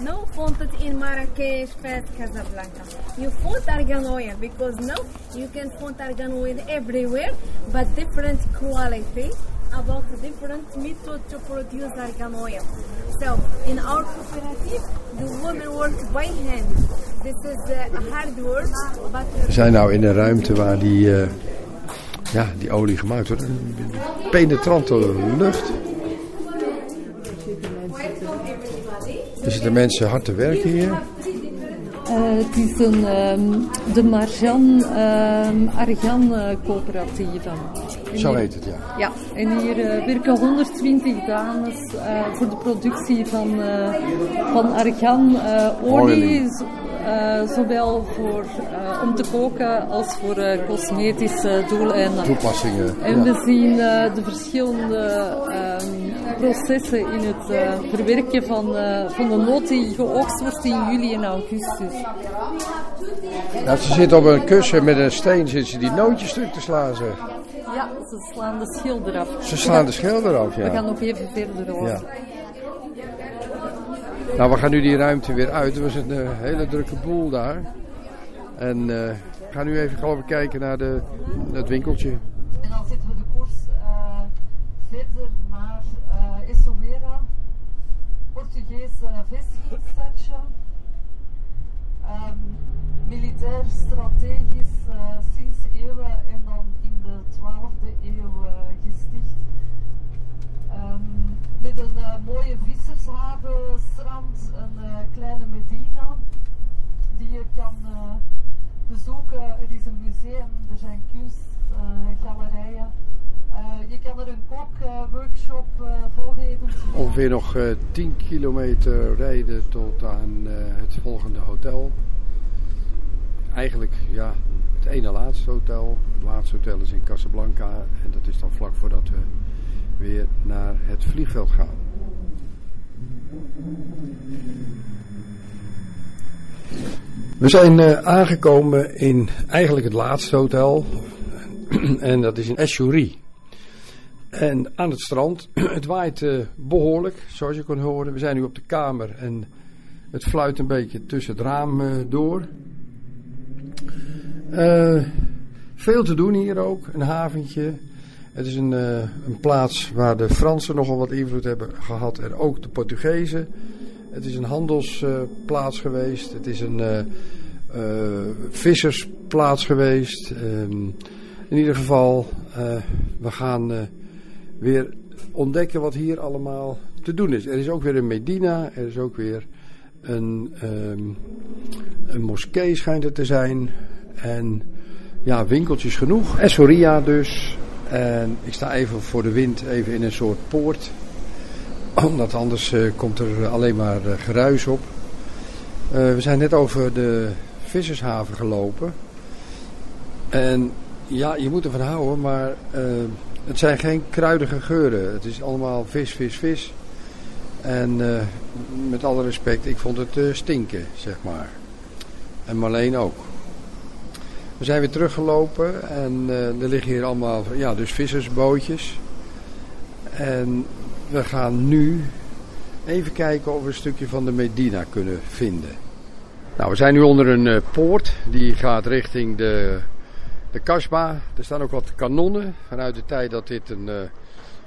[SPEAKER 12] No found it in Marrakesh, Fez, Casablanca. You found argan oil because now you can find argan oil everywhere, but different quality about different method to produce argan oil. So in our cooperative, the women work by hand. This is uh, hard work, but...
[SPEAKER 3] We zijn nou in een ruimte waar die... Uh ja, die olie gemaakt wordt. Penetrante lucht. Er zitten mensen hard te werken hier.
[SPEAKER 4] Uh, het is een, um, de Marjan um, Argan uh,
[SPEAKER 3] Zo heet het, ja.
[SPEAKER 4] Ja, en hier uh, werken 120 dames voor de productie van, van argan olie. Uh, zowel voor, uh, om te koken als voor uh, cosmetische doeleinden.
[SPEAKER 3] Toepassingen.
[SPEAKER 4] En we zien de verschillende um, processen in het verwerken van, van de noot die geoogst wordt in juli en augustus.
[SPEAKER 3] Nou, ze zit op een kussen met een steen, zit ze die nootjes stuk te slaan, zeg.
[SPEAKER 4] Ja, ze slaan de schil eraf.
[SPEAKER 3] Ze slaan de schil eraf, ja.
[SPEAKER 4] We gaan nog even verder over. Ja.
[SPEAKER 3] Nou, we gaan nu die ruimte weer uit. Er was een uh, hele drukke boel daar. En uh, we gaan nu even geloof ik kijken naar de, het winkeltje.
[SPEAKER 6] En dan zetten we de koers uh, verder naar uh, Essaouira. Portugees vestigingsstadje. Um, militair strategisch sinds eeuwen en dan in de 12e eeuw gesticht. Um, met een uh, mooie vissershaven, strand, een uh, kleine Medina die je kan uh, bezoeken. Er is een museum, er zijn kunstgalerijen. je kan er een kookworkshop volgeven.
[SPEAKER 3] Ongeveer nog 10 kilometer rijden tot aan het volgende hotel. Eigenlijk ja, het ene laatste hotel. Het laatste hotel is in Casablanca en dat is dan vlak voordat we weer naar het vliegveld gaan. We zijn uh, aangekomen in eigenlijk het laatste hotel. en dat is in Eschouri. En aan het strand. Het waait uh, behoorlijk, zoals je kon horen. We zijn nu op de kamer en het fluit een beetje tussen het raam uh, door. Veel te doen hier ook. Een haventje. Het is een, uh, een plaats waar de Fransen nogal wat invloed hebben gehad en ook de Portugezen. Het is een handelsplaats geweest. Het is een uh, vissersplaats geweest. Um, in ieder geval, we gaan weer ontdekken wat hier allemaal te doen is. Er is ook weer een Medina. Er is ook weer een, um, een moskee schijnt er te zijn. En ja, winkeltjes genoeg. Essoria dus. En ik sta even voor de wind even in een soort poort. Omdat anders uh, komt er alleen maar uh, geruis op. Uh, we zijn net over de vissershaven gelopen. En ja, je moet ervan houden, maar het zijn geen kruidige geuren. Het is allemaal vis, vis, vis. En met alle respect, ik vond het stinken, zeg maar. En Marleen ook. We zijn weer teruggelopen en uh, er liggen hier allemaal ja, dus vissersbootjes. En we gaan nu even kijken of we een stukje van de Medina kunnen vinden. Nou, we zijn nu onder een uh, poort die gaat richting de, de Kasbah. Er staan ook wat kanonnen vanuit de tijd dat dit een, uh,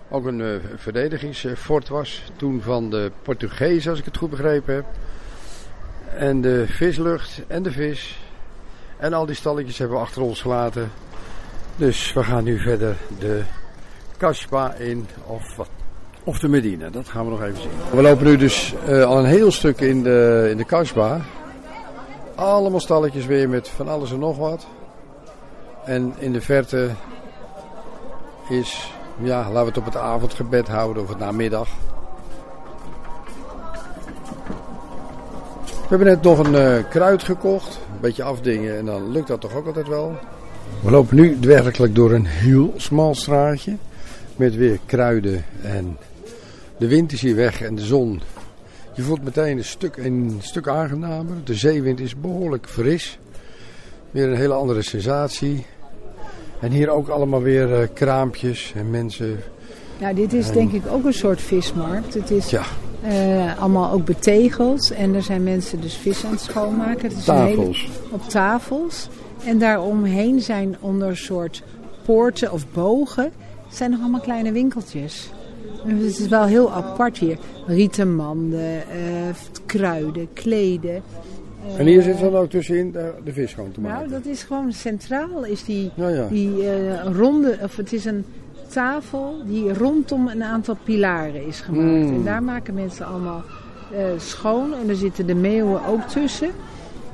[SPEAKER 3] ook een verdedigingsfort was. Toen van de Portugezen, als ik het goed begrepen heb. En de vislucht en de vis en al die stalletjes hebben we achter ons gelaten. Dus we gaan nu verder de Kasba in of, of de Medina. Dat gaan we nog even zien. We lopen nu dus uh, al een heel stuk in de, in de Kasba. Allemaal stalletjes weer met van alles en nog wat. En in de verte is, ja, laten we het op het avondgebed houden of het namiddag. We hebben net nog een uh, kruid gekocht. Een beetje afdingen en dan lukt dat toch ook altijd wel. We lopen nu werkelijk door een heel smal straatje. Met weer kruiden en de wind is hier weg en de zon. Je voelt meteen een stuk, een stuk aangenamer. De zeewind is behoorlijk fris. Weer een hele andere sensatie. En hier ook allemaal weer uh, kraampjes en mensen.
[SPEAKER 10] Nou, dit is denk ik ook een soort vismarkt. Het is ja. Uh, allemaal ook betegeld. En er zijn mensen dus vis aan het schoonmaken. Het is
[SPEAKER 3] tafels.
[SPEAKER 10] Hele, op tafels. En daaromheen zijn onder een soort poorten of bogen... zijn nog allemaal kleine winkeltjes. Dus het is wel heel apart hier. Rieten manden, uh, kruiden, kleden.
[SPEAKER 3] Uh, en hier zit dan ook tussenin de, de vis gewoon te maken?
[SPEAKER 10] Nou, dat is gewoon centraal. Is die, ja, ja. die ronde, of het is een tafel die rondom een aantal pilaren is gemaakt.
[SPEAKER 3] Hmm.
[SPEAKER 10] En daar maken mensen allemaal uh, schoon. En er zitten de meeuwen ook tussen.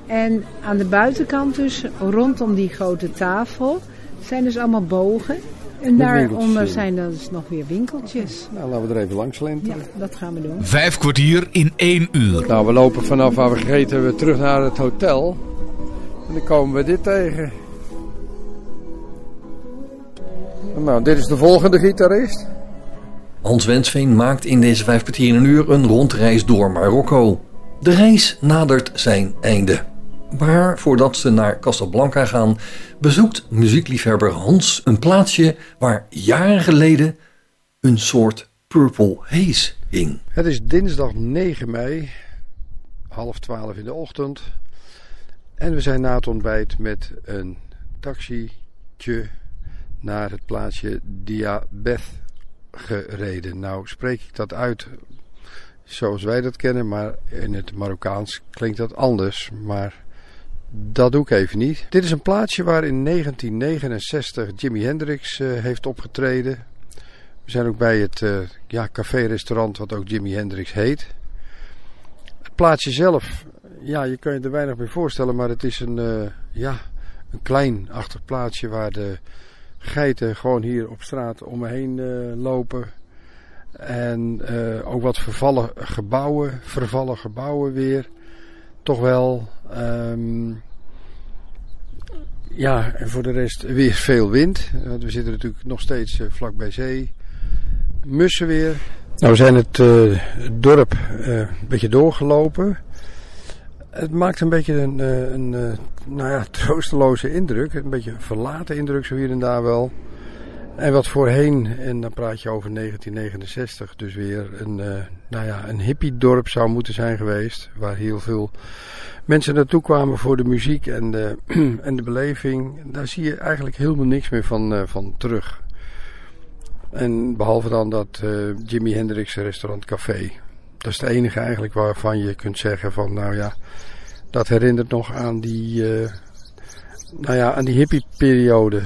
[SPEAKER 10] En aan de buitenkant dus, rondom die grote tafel, zijn dus allemaal bogen. En daaronder zijn dan dus nog weer winkeltjes.
[SPEAKER 3] Nou, laten we er even langs lenten.
[SPEAKER 10] Ja, dat gaan we doen.
[SPEAKER 1] Vijf kwartier in één uur.
[SPEAKER 3] Nou, we lopen vanaf waar we gegeten hebben terug naar het hotel. En dan komen we dit tegen. Nou, dit is de volgende gitarist.
[SPEAKER 2] Hans Wensveen maakt in deze vijf kwartier in een uur een rondreis door Marokko. De reis nadert zijn einde. Maar voordat ze naar Casablanca gaan, bezoekt muziekliefhebber Hans een plaatsje waar jaren geleden een soort Purple Haze hing.
[SPEAKER 3] Het is dinsdag 9 mei, half twaalf in de ochtend. En we zijn na het ontbijt met een taxietje naar het plaatsje Diabeth gereden. Nou spreek ik dat uit zoals wij dat kennen, maar in het Marokkaans klinkt dat anders. Maar dat doe ik even niet. Dit is een plaatsje waar in 1969 Jimi Hendrix uh, heeft opgetreden. We zijn ook bij het uh, ja, café-restaurant wat ook Jimi Hendrix heet. Het plaatsje zelf, ja, je kan je er weinig mee voorstellen, maar het is een, uh, ja, een klein achtig plaatsje waar de geiten gewoon hier op straat om me heen uh, lopen. En uh, ook wat vervallen gebouwen, vervallen gebouwen weer. Toch wel. Um, ja, en voor de rest weer veel wind. Want we zitten natuurlijk nog steeds uh, vlak bij zee. Mussen weer. Nou, we zijn het dorp een beetje doorgelopen. Het maakt een beetje een, een, een nou ja, troosteloze indruk. Een beetje een verlaten indruk zo hier en daar wel. En wat voorheen, en dan praat je over 1969, dus weer een, uh, nou ja, een hippiedorp zou moeten zijn geweest. Waar heel veel mensen naartoe kwamen voor de muziek en de, en de beleving. Daar zie je eigenlijk helemaal niks meer van, van terug. En behalve dan dat Jimi Hendrix restaurant café. Dat is het enige eigenlijk waarvan je kunt zeggen van nou ja, dat herinnert nog aan die, uh, nou ja, aan die hippie-periode.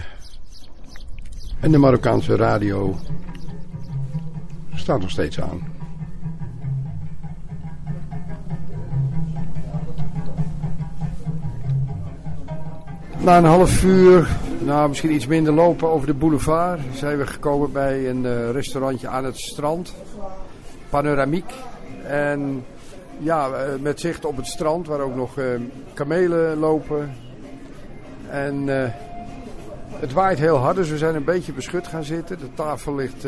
[SPEAKER 3] En de Marokkaanse radio staat nog steeds aan. Na een half uur nou, misschien iets minder lopen over de boulevard. Zijn we gekomen bij een uh, restaurantje aan het strand. Panoramiek. En ja, uh, met zicht op het strand waar ook nog uh, kamelen lopen. En het waait heel hard, dus we zijn een beetje beschut gaan zitten. De tafel ligt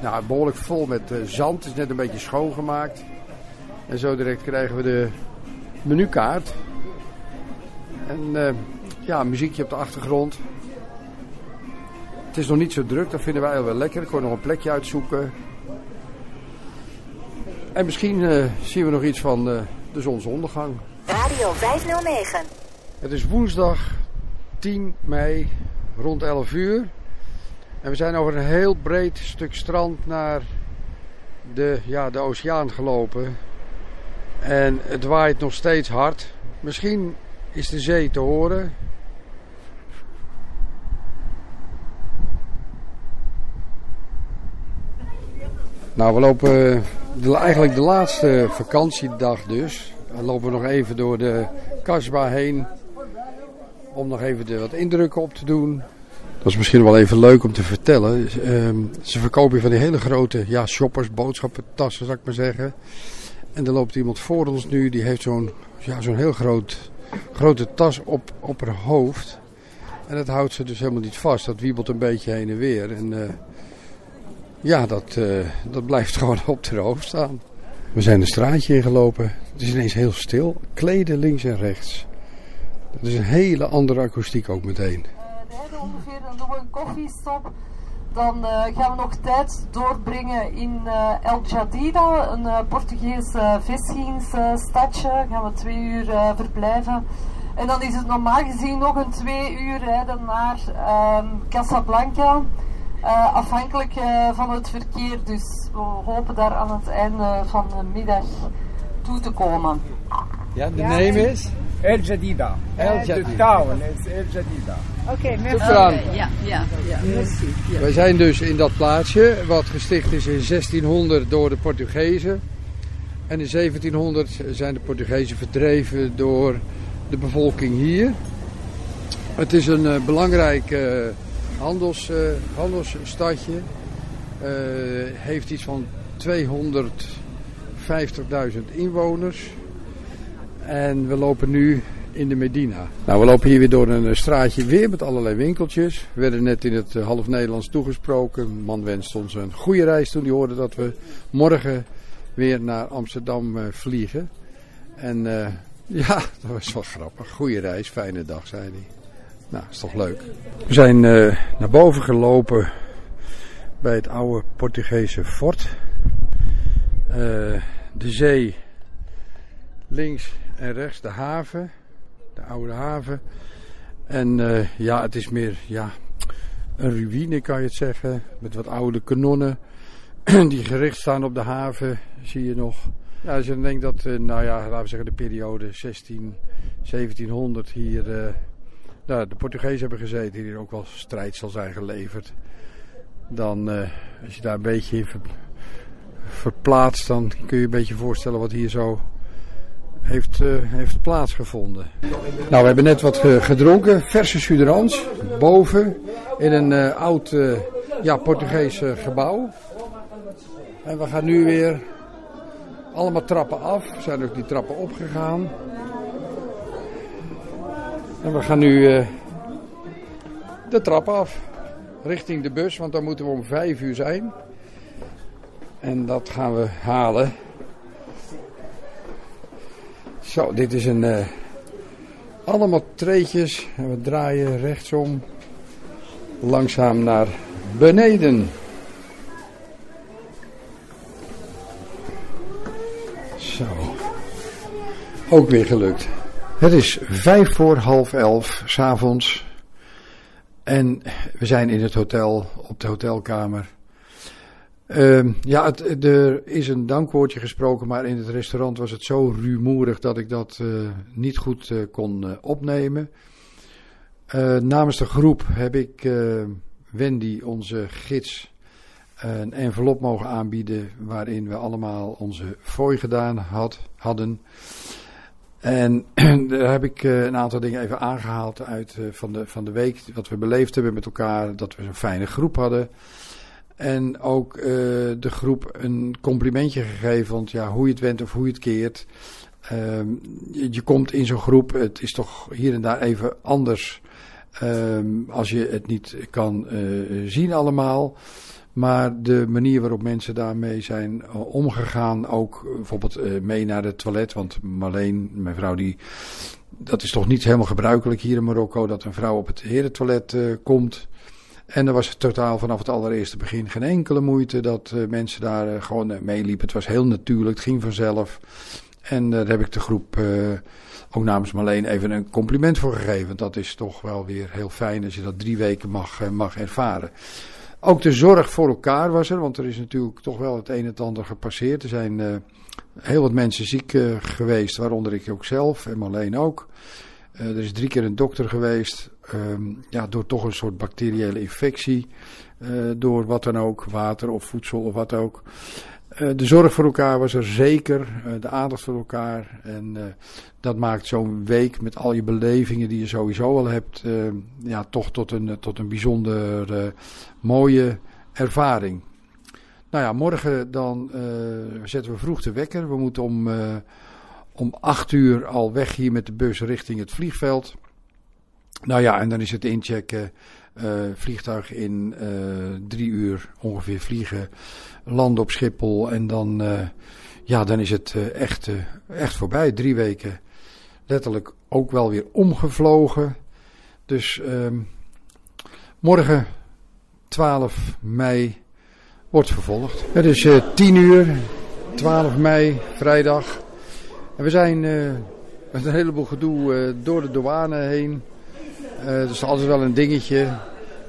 [SPEAKER 3] nou, behoorlijk vol met zand. Het is net een beetje schoongemaakt. En zo direct krijgen we de menukaart. En ja, muziekje op de achtergrond. Het is nog niet zo druk, dat vinden wij wel lekker. Ik kon nog een plekje uitzoeken. En misschien uh, zien we nog iets van uh, de zonsondergang.
[SPEAKER 13] Radio 509.
[SPEAKER 3] Het is woensdag 10 mei rond 11 uur. En we zijn over een heel breed stuk strand naar de, ja, de oceaan gelopen. En het waait nog steeds hard. Misschien is de zee te horen. Nou, we lopen de, eigenlijk de laatste vakantiedag dus. Dan lopen we nog even door de kasbah heen. Om nog even de, wat indrukken op te doen. Dat is misschien wel even leuk om te vertellen. Ze verkopen van die hele grote ja, shoppers, boodschappentassen zou ik maar zeggen. En er loopt iemand voor ons nu, die heeft zo'n ja, zo'n heel groot, grote tas op, op haar hoofd. En dat houdt ze dus helemaal niet vast. Dat wiebelt een beetje heen en weer. En uh, ja, dat, uh, dat blijft gewoon op de hoofd staan. We zijn een straatje ingelopen. Het is ineens heel stil. Kleden links en rechts. Dat is een hele andere akoestiek ook meteen.
[SPEAKER 4] Uh, de ongeveer, dan doen we een koffiestop. Dan uh, gaan we nog tijd doorbrengen in uh, El Jadida, een uh, Portugees vestigingsstadje. gaan we twee uur verblijven. En dan is het normaal gezien nog een twee uur rijden naar ehm, Casablanca. Uh, afhankelijk uh, van het verkeer. Dus we hopen daar aan het einde van de middag toe te komen.
[SPEAKER 3] Ja, de naam is?
[SPEAKER 14] El Jadida.
[SPEAKER 3] El Jadida.
[SPEAKER 14] De town is El Jadida.
[SPEAKER 10] Oké, okay, merci.
[SPEAKER 9] Okay, ja, ja, ja. Merci.
[SPEAKER 3] Ja. Wij zijn dus in dat plaatsje, wat gesticht is in 1600 door de Portugezen. En in 1700 zijn de Portugezen verdreven door de bevolking hier. Het is een uh, belangrijk handels, uh, handelsstadje. Uh, heeft iets van 250.000 inwoners. En we lopen nu in de Medina. Nou, we lopen hier weer door een straatje weer met allerlei winkeltjes. We werden net in het half Nederlands toegesproken. Een man wenste ons een goede reis toen hij hoorde dat we morgen weer naar Amsterdam vliegen. En ja, dat was wel grappig. Goede reis, fijne dag, zei hij. Nou, is toch leuk. We zijn uh, naar boven gelopen bij het oude Portugese fort. Uh, de zee links en rechts, de haven, de oude haven. En uh, ja, het is meer ja, een ruïne kan je het zeggen, met wat oude kanonnen die gericht staan op de haven, zie je nog. Ja, als je dat, nou ja, laten we zeggen de periode 16, 1700 hier nou, de Portugezen hebben gezeten, hier ook wel strijd zal zijn geleverd. Dan, uh, als je daar een beetje in ver, verplaatst, dan kun je een beetje voorstellen wat hier zo heeft, uh, heeft plaatsgevonden. Nou, we hebben net wat gedronken, verse suderans, boven in een uh, oud ja, Portugees gebouw. En we gaan nu weer allemaal trappen af, we zijn ook die trappen opgegaan. En we gaan nu uh, de trap af. Richting de bus, want dan moeten we om vijf uur zijn. En dat gaan we halen. Zo, dit is een... Uh, allemaal treetjes. En we draaien rechtsom. Langzaam naar beneden. Zo. Ook weer gelukt. Het is vijf voor half elf s'avonds. En we zijn in het hotel, op de hotelkamer. Uh, ja, het, er is een dankwoordje gesproken, maar in het restaurant was het zo rumoerig dat ik dat uh, niet goed uh, kon uh, opnemen. namens de groep heb ik Wendy, onze gids, een envelop mogen aanbieden waarin we allemaal onze fooi gedaan had, hadden. En daar heb ik eh, een aantal dingen even aangehaald uit eh, van, de, van de week. Wat we beleefd hebben met elkaar. Dat we een fijne groep hadden. En ook eh, de groep een complimentje gegeven. Want ja, hoe je het went of hoe je het keert. Ehm, je, komt in zo'n groep. Het is toch hier en daar even anders. ehm, als je het niet kan zien allemaal. Maar de manier waarop mensen daarmee zijn eh, omgegaan, ook eh, bijvoorbeeld eh, mee naar het toilet. Want Marleen, mijn vrouw, die, dat is toch niet helemaal gebruikelijk hier in Marokko dat een vrouw op het herentoilet komt. En er was totaal vanaf het allereerste begin geen enkele moeite dat mensen daar gewoon eh, meeliepen. Het was heel natuurlijk, het ging vanzelf. En daar heb ik de groep ook namens Marleen even een compliment voor gegeven. Dat is toch wel weer heel fijn als je dat drie weken mag, mag ervaren. Ook de zorg voor elkaar was er, want er is natuurlijk toch wel het een en het ander gepasseerd. Er zijn eh, heel wat mensen ziek eh, geweest, waaronder ik ook zelf en Marleen ook. Eh, er is drie keer een dokter geweest, ehm, ja, door toch een soort bacteriële infectie. door wat dan ook, water of voedsel of wat ook. De zorg voor elkaar was er zeker, de aandacht voor elkaar. En dat maakt zo'n week met al je belevingen die je sowieso al hebt, ja, toch tot een, tot een bijzonder mooie ervaring. Nou ja, morgen dan eh, zetten we vroeg de wekker. We moeten om, eh, om acht uur al weg hier met de bus richting het vliegveld. Nou ja, en dan is het inchecken, eh, vliegtuig in drie uur ongeveer vliegen, landen op Schiphol en dan, ja, dan is het echt, echt voorbij. Drie weken letterlijk ook wel weer omgevlogen. Dus ehm, morgen 12 mei wordt vervolgd. Het is eh 10 uur, 12 mei, vrijdag. En we zijn eh, met een heleboel gedoe eh, door de douane heen. Eh dat is altijd wel een dingetje.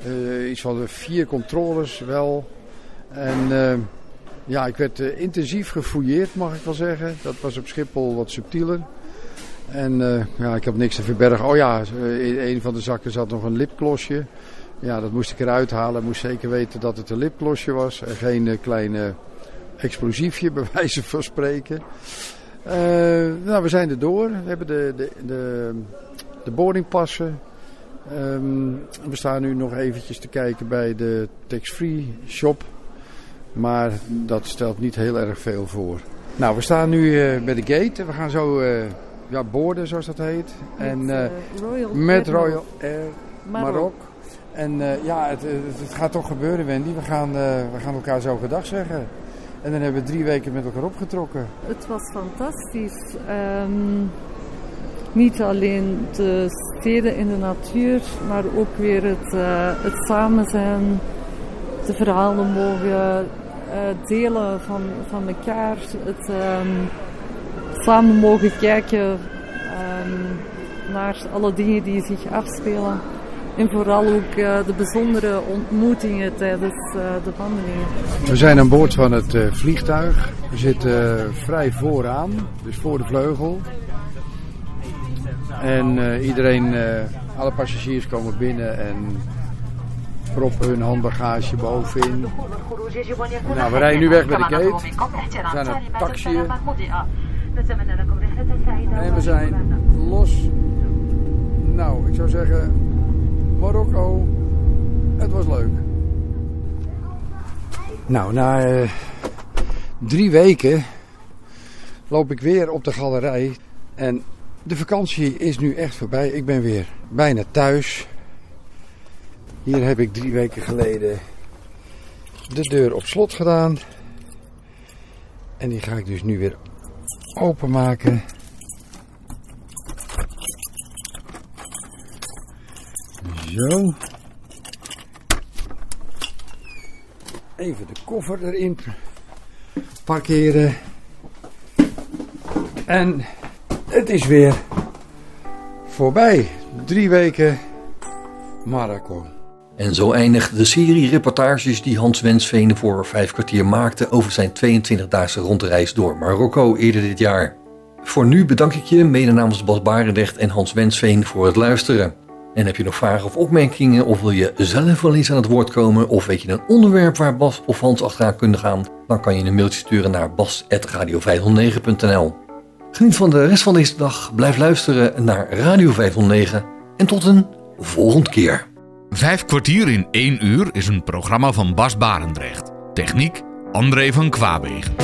[SPEAKER 3] Eh, iets van de vier controles wel. En eh, ja, ik werd eh, intensief gefouilleerd, mag ik wel zeggen. Dat was op Schiphol wat subtieler. En eh, ja, ik heb niks te verbergen. Oh ja, eh, in een van de zakken zat nog een lipglosje. Ja, dat moest ik eruit halen. Ik moest zeker weten dat het een lipglosje was. En geen eh, klein eh, explosiefje, bij wijze van spreken. Eh, nou, we zijn er door. We hebben de, de, de, de boardingpassen. Ehm, we staan nu nog eventjes te kijken bij de tax-free shop. Maar dat stelt niet heel erg veel voor. Nou, we staan nu eh, bij de gate. We gaan zo eh ja, boorden, zoals dat heet. en, eh,
[SPEAKER 4] eh, Royal
[SPEAKER 3] met Royal Air
[SPEAKER 4] Maroc.
[SPEAKER 3] Maroc. En eh, ja, het, het, gaat toch gebeuren, Wendy. We gaan, eh, we gaan elkaar zo gedag zeggen. En dan hebben we drie weken met elkaar opgetrokken.
[SPEAKER 4] Het was fantastisch. Ehm, niet alleen de steden in de natuur, maar ook weer het, eh, het samen zijn, de verhalen mogen delen van, van elkaar, het ehm, samen mogen kijken ehm, naar alle dingen die zich afspelen. En vooral ook eh, de bijzondere ontmoetingen tijdens eh, de wandelingen.
[SPEAKER 3] We zijn aan boord van het eh, vliegtuig. We zitten vrij vooraan, dus voor de vleugel. En iedereen, alle passagiers komen binnen en proppen hun handbagage bovenin. Nou, we rijden nu weg bij de gate. We zijn het taxiën. En we zijn los. Nou, ik zou zeggen, Marokko, het was leuk. Nou, na eh, drie weken loop ik weer op de galerij. En de vakantie is nu echt voorbij. Ik ben weer bijna thuis. Hier heb ik drie weken geleden de deur op slot gedaan. En die ga ik dus nu weer openmaken. Zo. Even de koffer erin parkeren. En het is weer voorbij. Drie weken Marokko.
[SPEAKER 2] En zo eindigt de serie reportages die Hans Wensveen voor vijf kwartier maakte over zijn 22-daagse rondreis door Marokko eerder dit jaar. Voor nu bedank ik je, mede namens Bas Barendrecht en Hans Wensveen, voor het luisteren. En heb je nog vragen of opmerkingen of wil je zelf wel eens aan het woord komen of weet je een onderwerp waar Bas of Hans achteraan kunnen gaan, dan kan je een mailtje sturen naar bas.radio509.nl. Geniet van de rest van deze dag, blijf luisteren naar Radio 509 en tot een volgende keer.
[SPEAKER 1] Vijf kwartier in één uur is een programma van Bas Barendrecht. Techniek André van Kwaabegen.